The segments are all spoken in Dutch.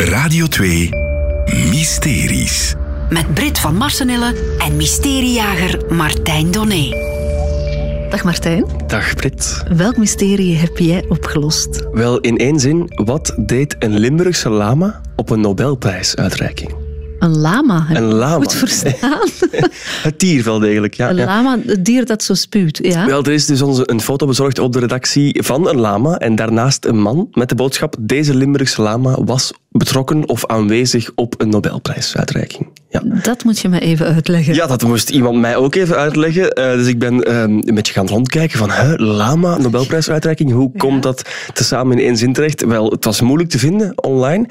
Radio 2 Mysteries. Met Brit van Marsenille en mysteriejager Martijn Donné. Dag Martijn. Dag Brit. Welk mysterie heb jij opgelost? Wel, in één zin, wat deed een Limburgse lama op een Nobelprijsuitreiking? Een lama. Een lama. Goed verstaan. Het dier wel degelijk, ja. Een ja. lama, het dier dat zo spuwt. Ja? Wel, er is dus onze, een foto bezorgd op de redactie van een lama en daarnaast een man met de boodschap deze Limburgse lama was betrokken of aanwezig op een Nobelprijsuitreiking. Ja. Dat moet je me even uitleggen. Ja, dat moest iemand mij ook even uitleggen. Eh, dus ik ben eh, een beetje gaan rondkijken van, hè, Lama, Nobelprijsuitreiking, hoe komt dat tezamen in één zin terecht? Wel, het was moeilijk te vinden online.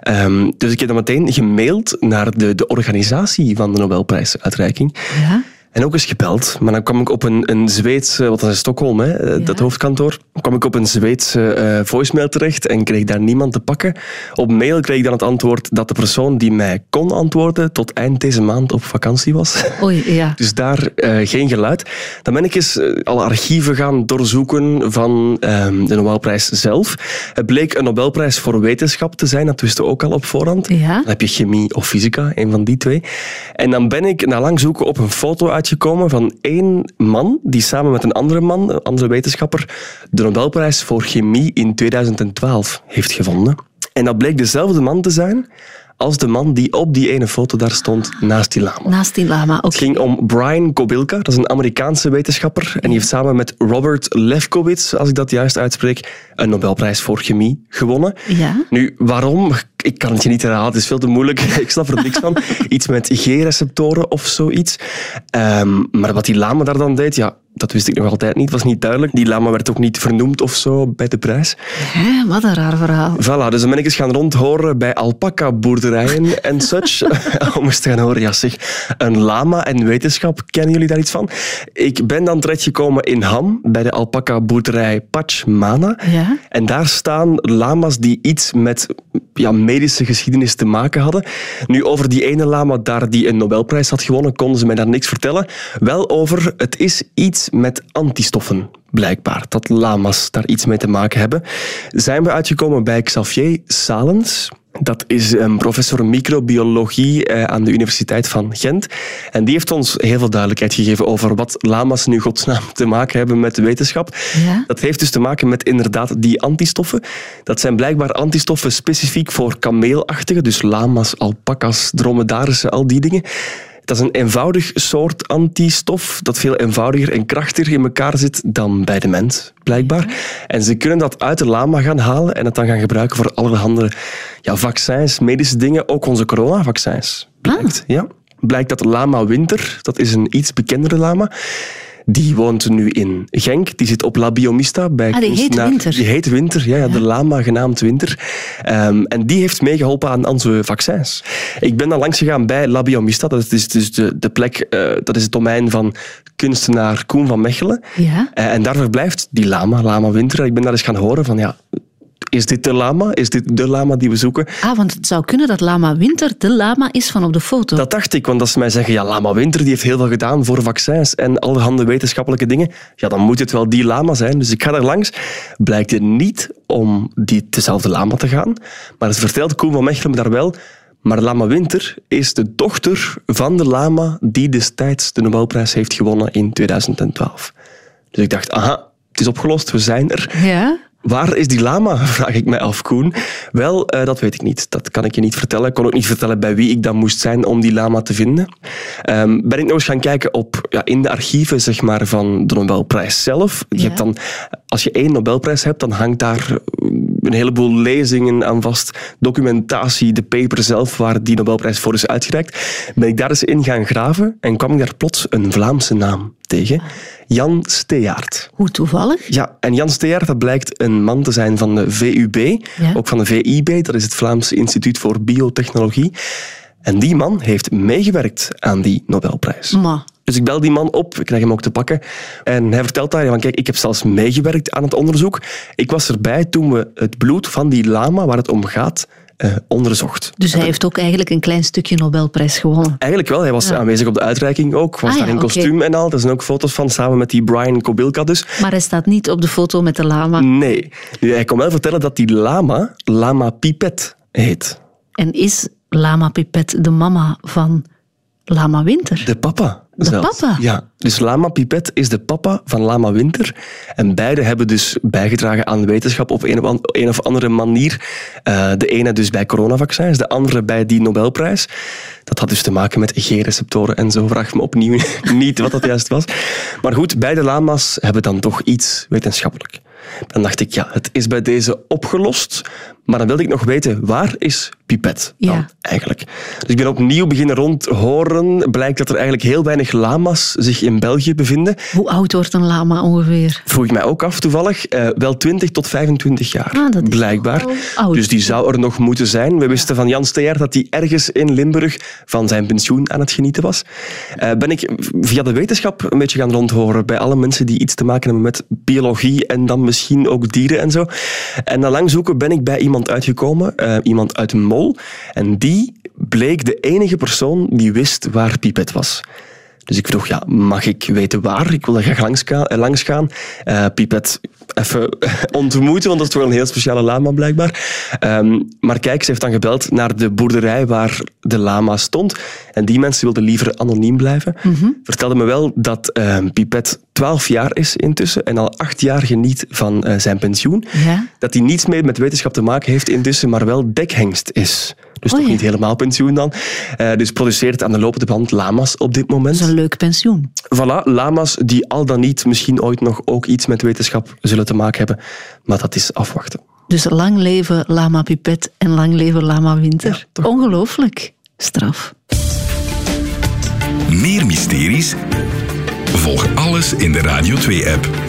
Ehm, dus ik heb dan meteen gemaild naar de, de organisatie van de Nobelprijsuitreiking. Ja? En ook eens gebeld. Maar dan kwam ik op een, een Zweedse, wat dat is Stockholm, hè, eh, dat hoofdkantoor. kwam ik op een Zweedse eh, voicemail terecht en kreeg daar niemand te pakken. Op mail kreeg ik dan het antwoord dat de persoon die mij kon antwoorden tot eind deze maand op vakantie was. Oei, ja. Dus daar eh, geen geluid. Dan ben ik eens alle archieven gaan doorzoeken van ehm, de Nobelprijs zelf. Het bleek een Nobelprijs voor wetenschap te zijn, dat wisten we ook al op voorhand. Ja? Dan heb je chemie of fysica, een van die twee. En dan ben ik na lang zoeken op een foto uitgekomen van één man die samen met een andere man, een andere wetenschapper, de Nobelprijs voor chemie in 2012 heeft gevonden. En dat bleek dezelfde man te zijn als de man die op die ene foto daar stond naast die lama. Naast die lama. Oké. Het ging om Brian Kobilka, dat is een Amerikaanse wetenschapper. En die heeft samen met Robert Lefkowitz, als ik dat juist uitspreek, een Nobelprijs voor chemie gewonnen. Ja? Nu, waarom? Ik kan het je niet herhalen, het is veel te moeilijk. Ik snap er niks van. Iets met G-receptoren of zoiets. Ehm, maar wat die lama daar dan deed, ja, dat wist ik nog altijd niet. was niet duidelijk. Die lama werd ook niet vernoemd of zo bij de prijs. Hè, wat een raar verhaal. Voilà, dus dan ben ik eens gaan rondhoren bij alpaca-boerderijen en such. Om eens te gaan horen, ja zeg, een lama en wetenschap, kennen jullie daar iets van? Ik ben dan terechtgekomen in Ham, bij de alpaca-boerderij Pachmana. Ja? En daar staan lama's die iets met ja, medische geschiedenis te maken hadden. Nu, over die ene lama daar die een Nobelprijs had gewonnen, konden ze mij daar niks vertellen. Wel over, het is iets met antistoffen, blijkbaar. Dat lama's daar iets mee te maken hebben. Zijn we uitgekomen bij Xavier Salens. Dat is een professor microbiologie eh, aan de Universiteit van Gent. En die heeft ons heel veel duidelijkheid gegeven over wat lama's nu godsnaam te maken hebben met de wetenschap. Ja? Dat heeft dus te maken met inderdaad die antistoffen. Dat zijn blijkbaar antistoffen specifiek voor kameelachtige, dus lama's, alpaca's, dromedarissen, al die dingen. Dat is een eenvoudig soort antistof dat veel eenvoudiger en krachtiger in elkaar zit dan bij de mens, blijkbaar. En ze kunnen dat uit de lama gaan halen en het dan gaan gebruiken voor allerhande ja, vaccins, medische dingen, ook onze coronavaccins. Blijkt, ja. Blijkt dat lama Winter, dat is een iets bekendere lama, die woont nu in Genk. Die zit op La Biomista bij Ah, die heet Winter. Die heet Winter, ja, ja, de lama genaamd Winter. Ehm, en die heeft meegeholpen aan onze vaccins. Ik ben dan langs gegaan bij La Biomista. Dat is dus de, de plek, eh, dat is het domein van kunstenaar Koen van Mechelen. Ja? Eh, en daar verblijft die lama, lama Winter. Ik ben daar eens gaan horen van, ja, is dit de lama? Is dit de lama die we zoeken? Ah, want het zou kunnen dat lama Winter de lama is van op de foto. Dat dacht ik, want als ze mij zeggen, ja, Lama Winter die heeft heel veel gedaan voor vaccins en allerhande wetenschappelijke dingen, ja, dan moet het wel die lama zijn. Dus ik ga daar langs. Blijkt het niet om die dezelfde lama te gaan, maar het vertelt Koen van Mechelen me daar wel. Maar Lama Winter is de dochter van de lama die destijds de Nobelprijs heeft gewonnen in 2012. Dus ik dacht, aha, het is opgelost, we zijn er. Ja? Waar is die lama, vraag ik mij af, Koen. Wel, eh, dat weet ik niet. Dat kan ik je niet vertellen. Ik kon ook niet vertellen bij wie ik dan moest zijn om die lama te vinden. Ehm, ben ik nog eens gaan kijken op, ja, in de archieven zeg maar, van de Nobelprijs zelf. Je Ja. hebt dan, als je één Nobelprijs hebt, dan hangt daar een heleboel lezingen aan vast. Documentatie, de paper zelf waar die Nobelprijs voor is uitgereikt. Ben ik daar eens in gaan graven en kwam ik daar plots een Vlaamse naam tegen. Jan Steyaert. Hoe toevallig? Ja, en Jan Steyaert, dat blijkt een man te zijn van de VUB, Ja. ook van de VIB, dat is het Vlaams Instituut voor Biotechnologie. En die man heeft meegewerkt aan die Nobelprijs. Ma. Dus ik bel die man op, ik krijg hem ook te pakken. En hij vertelt daar, van, kijk, ik heb zelfs meegewerkt aan het onderzoek. Ik was erbij toen we het bloed van die lama, waar het om gaat, eh, onderzocht. Dus hij heeft ook eigenlijk een klein stukje Nobelprijs gewonnen. Eigenlijk wel, hij was aanwezig op de uitreiking ook, was Ah, daar ja, in kostuum en al. Er zijn ook foto's van, samen met die Brian Kobilka dus. Maar hij staat niet op de foto met de lama. Nee. Nu, hij kon wel vertellen dat die lama Lama Pipet heet. En is Lama Pipet de mama van Lama Winter? De papa. De zelfs. papa? Ja, dus Lama Pipet is de papa van Lama Winter. En beide hebben dus bijgedragen aan wetenschap op een of, een of andere manier. Eh, de ene dus bij coronavaccins, de andere bij die Nobelprijs. Dat had dus te maken met G-receptoren en zo. Vraag me opnieuw niet wat dat juist was. Maar goed, beide lama's hebben dan toch iets wetenschappelijk. Dan dacht ik, ja, het is bij deze opgelost. Maar dan wilde ik nog weten, waar is Pipet dan Ja. eigenlijk? Dus ik ben opnieuw beginnen rondhoren. Blijkt dat er eigenlijk heel weinig lama's zich in België bevinden. Hoe oud wordt een lama ongeveer? Vroeg ik mij ook af toevallig. Eh, wel 20 tot 25 jaar, Ah, dat is blijkbaar. oud. Dus die zou er nog moeten zijn. We wisten van Jan Steyaert dat hij ergens in Limburg van zijn pensioen aan het genieten was. Eh, ben ik via de wetenschap een beetje gaan rondhoren bij alle mensen die iets te maken hebben met biologie en dan misschien ook dieren en zo. En na lang zoeken ben ik bij iemand uitgekomen, eh, iemand uit een mol. En die bleek de enige persoon die wist waar Pipet was. Dus ik vroeg, ja, mag ik weten waar? Ik wil daar graag langs, eh, gaan. Eh, Pipet even ontmoeten, want dat is toch wel een heel speciale lama blijkbaar. Ehm, maar kijk, ze heeft dan gebeld naar de boerderij waar de lama stond. En die mensen wilden liever anoniem blijven. Vertelde me wel dat ehm, Pipet 12 jaar is intussen en al acht jaar geniet van eh, zijn pensioen. Ja. Dat hij niets meer met wetenschap te maken heeft intussen, maar wel dekhengst is. Dus Oh toch ja. niet helemaal pensioen dan. Eh, dus produceert aan de lopende band lama's op dit moment. Dat is een leuk pensioen. Voilà, lama's die al dan niet misschien ooit nog ook iets met wetenschap zullen te maken hebben. Maar dat is afwachten. Dus lang leven Lama Pipet en lang leven Lama Winter. Ongelooflijk. Straf. Meer mysteries? Volg alles in de Radio 2-app.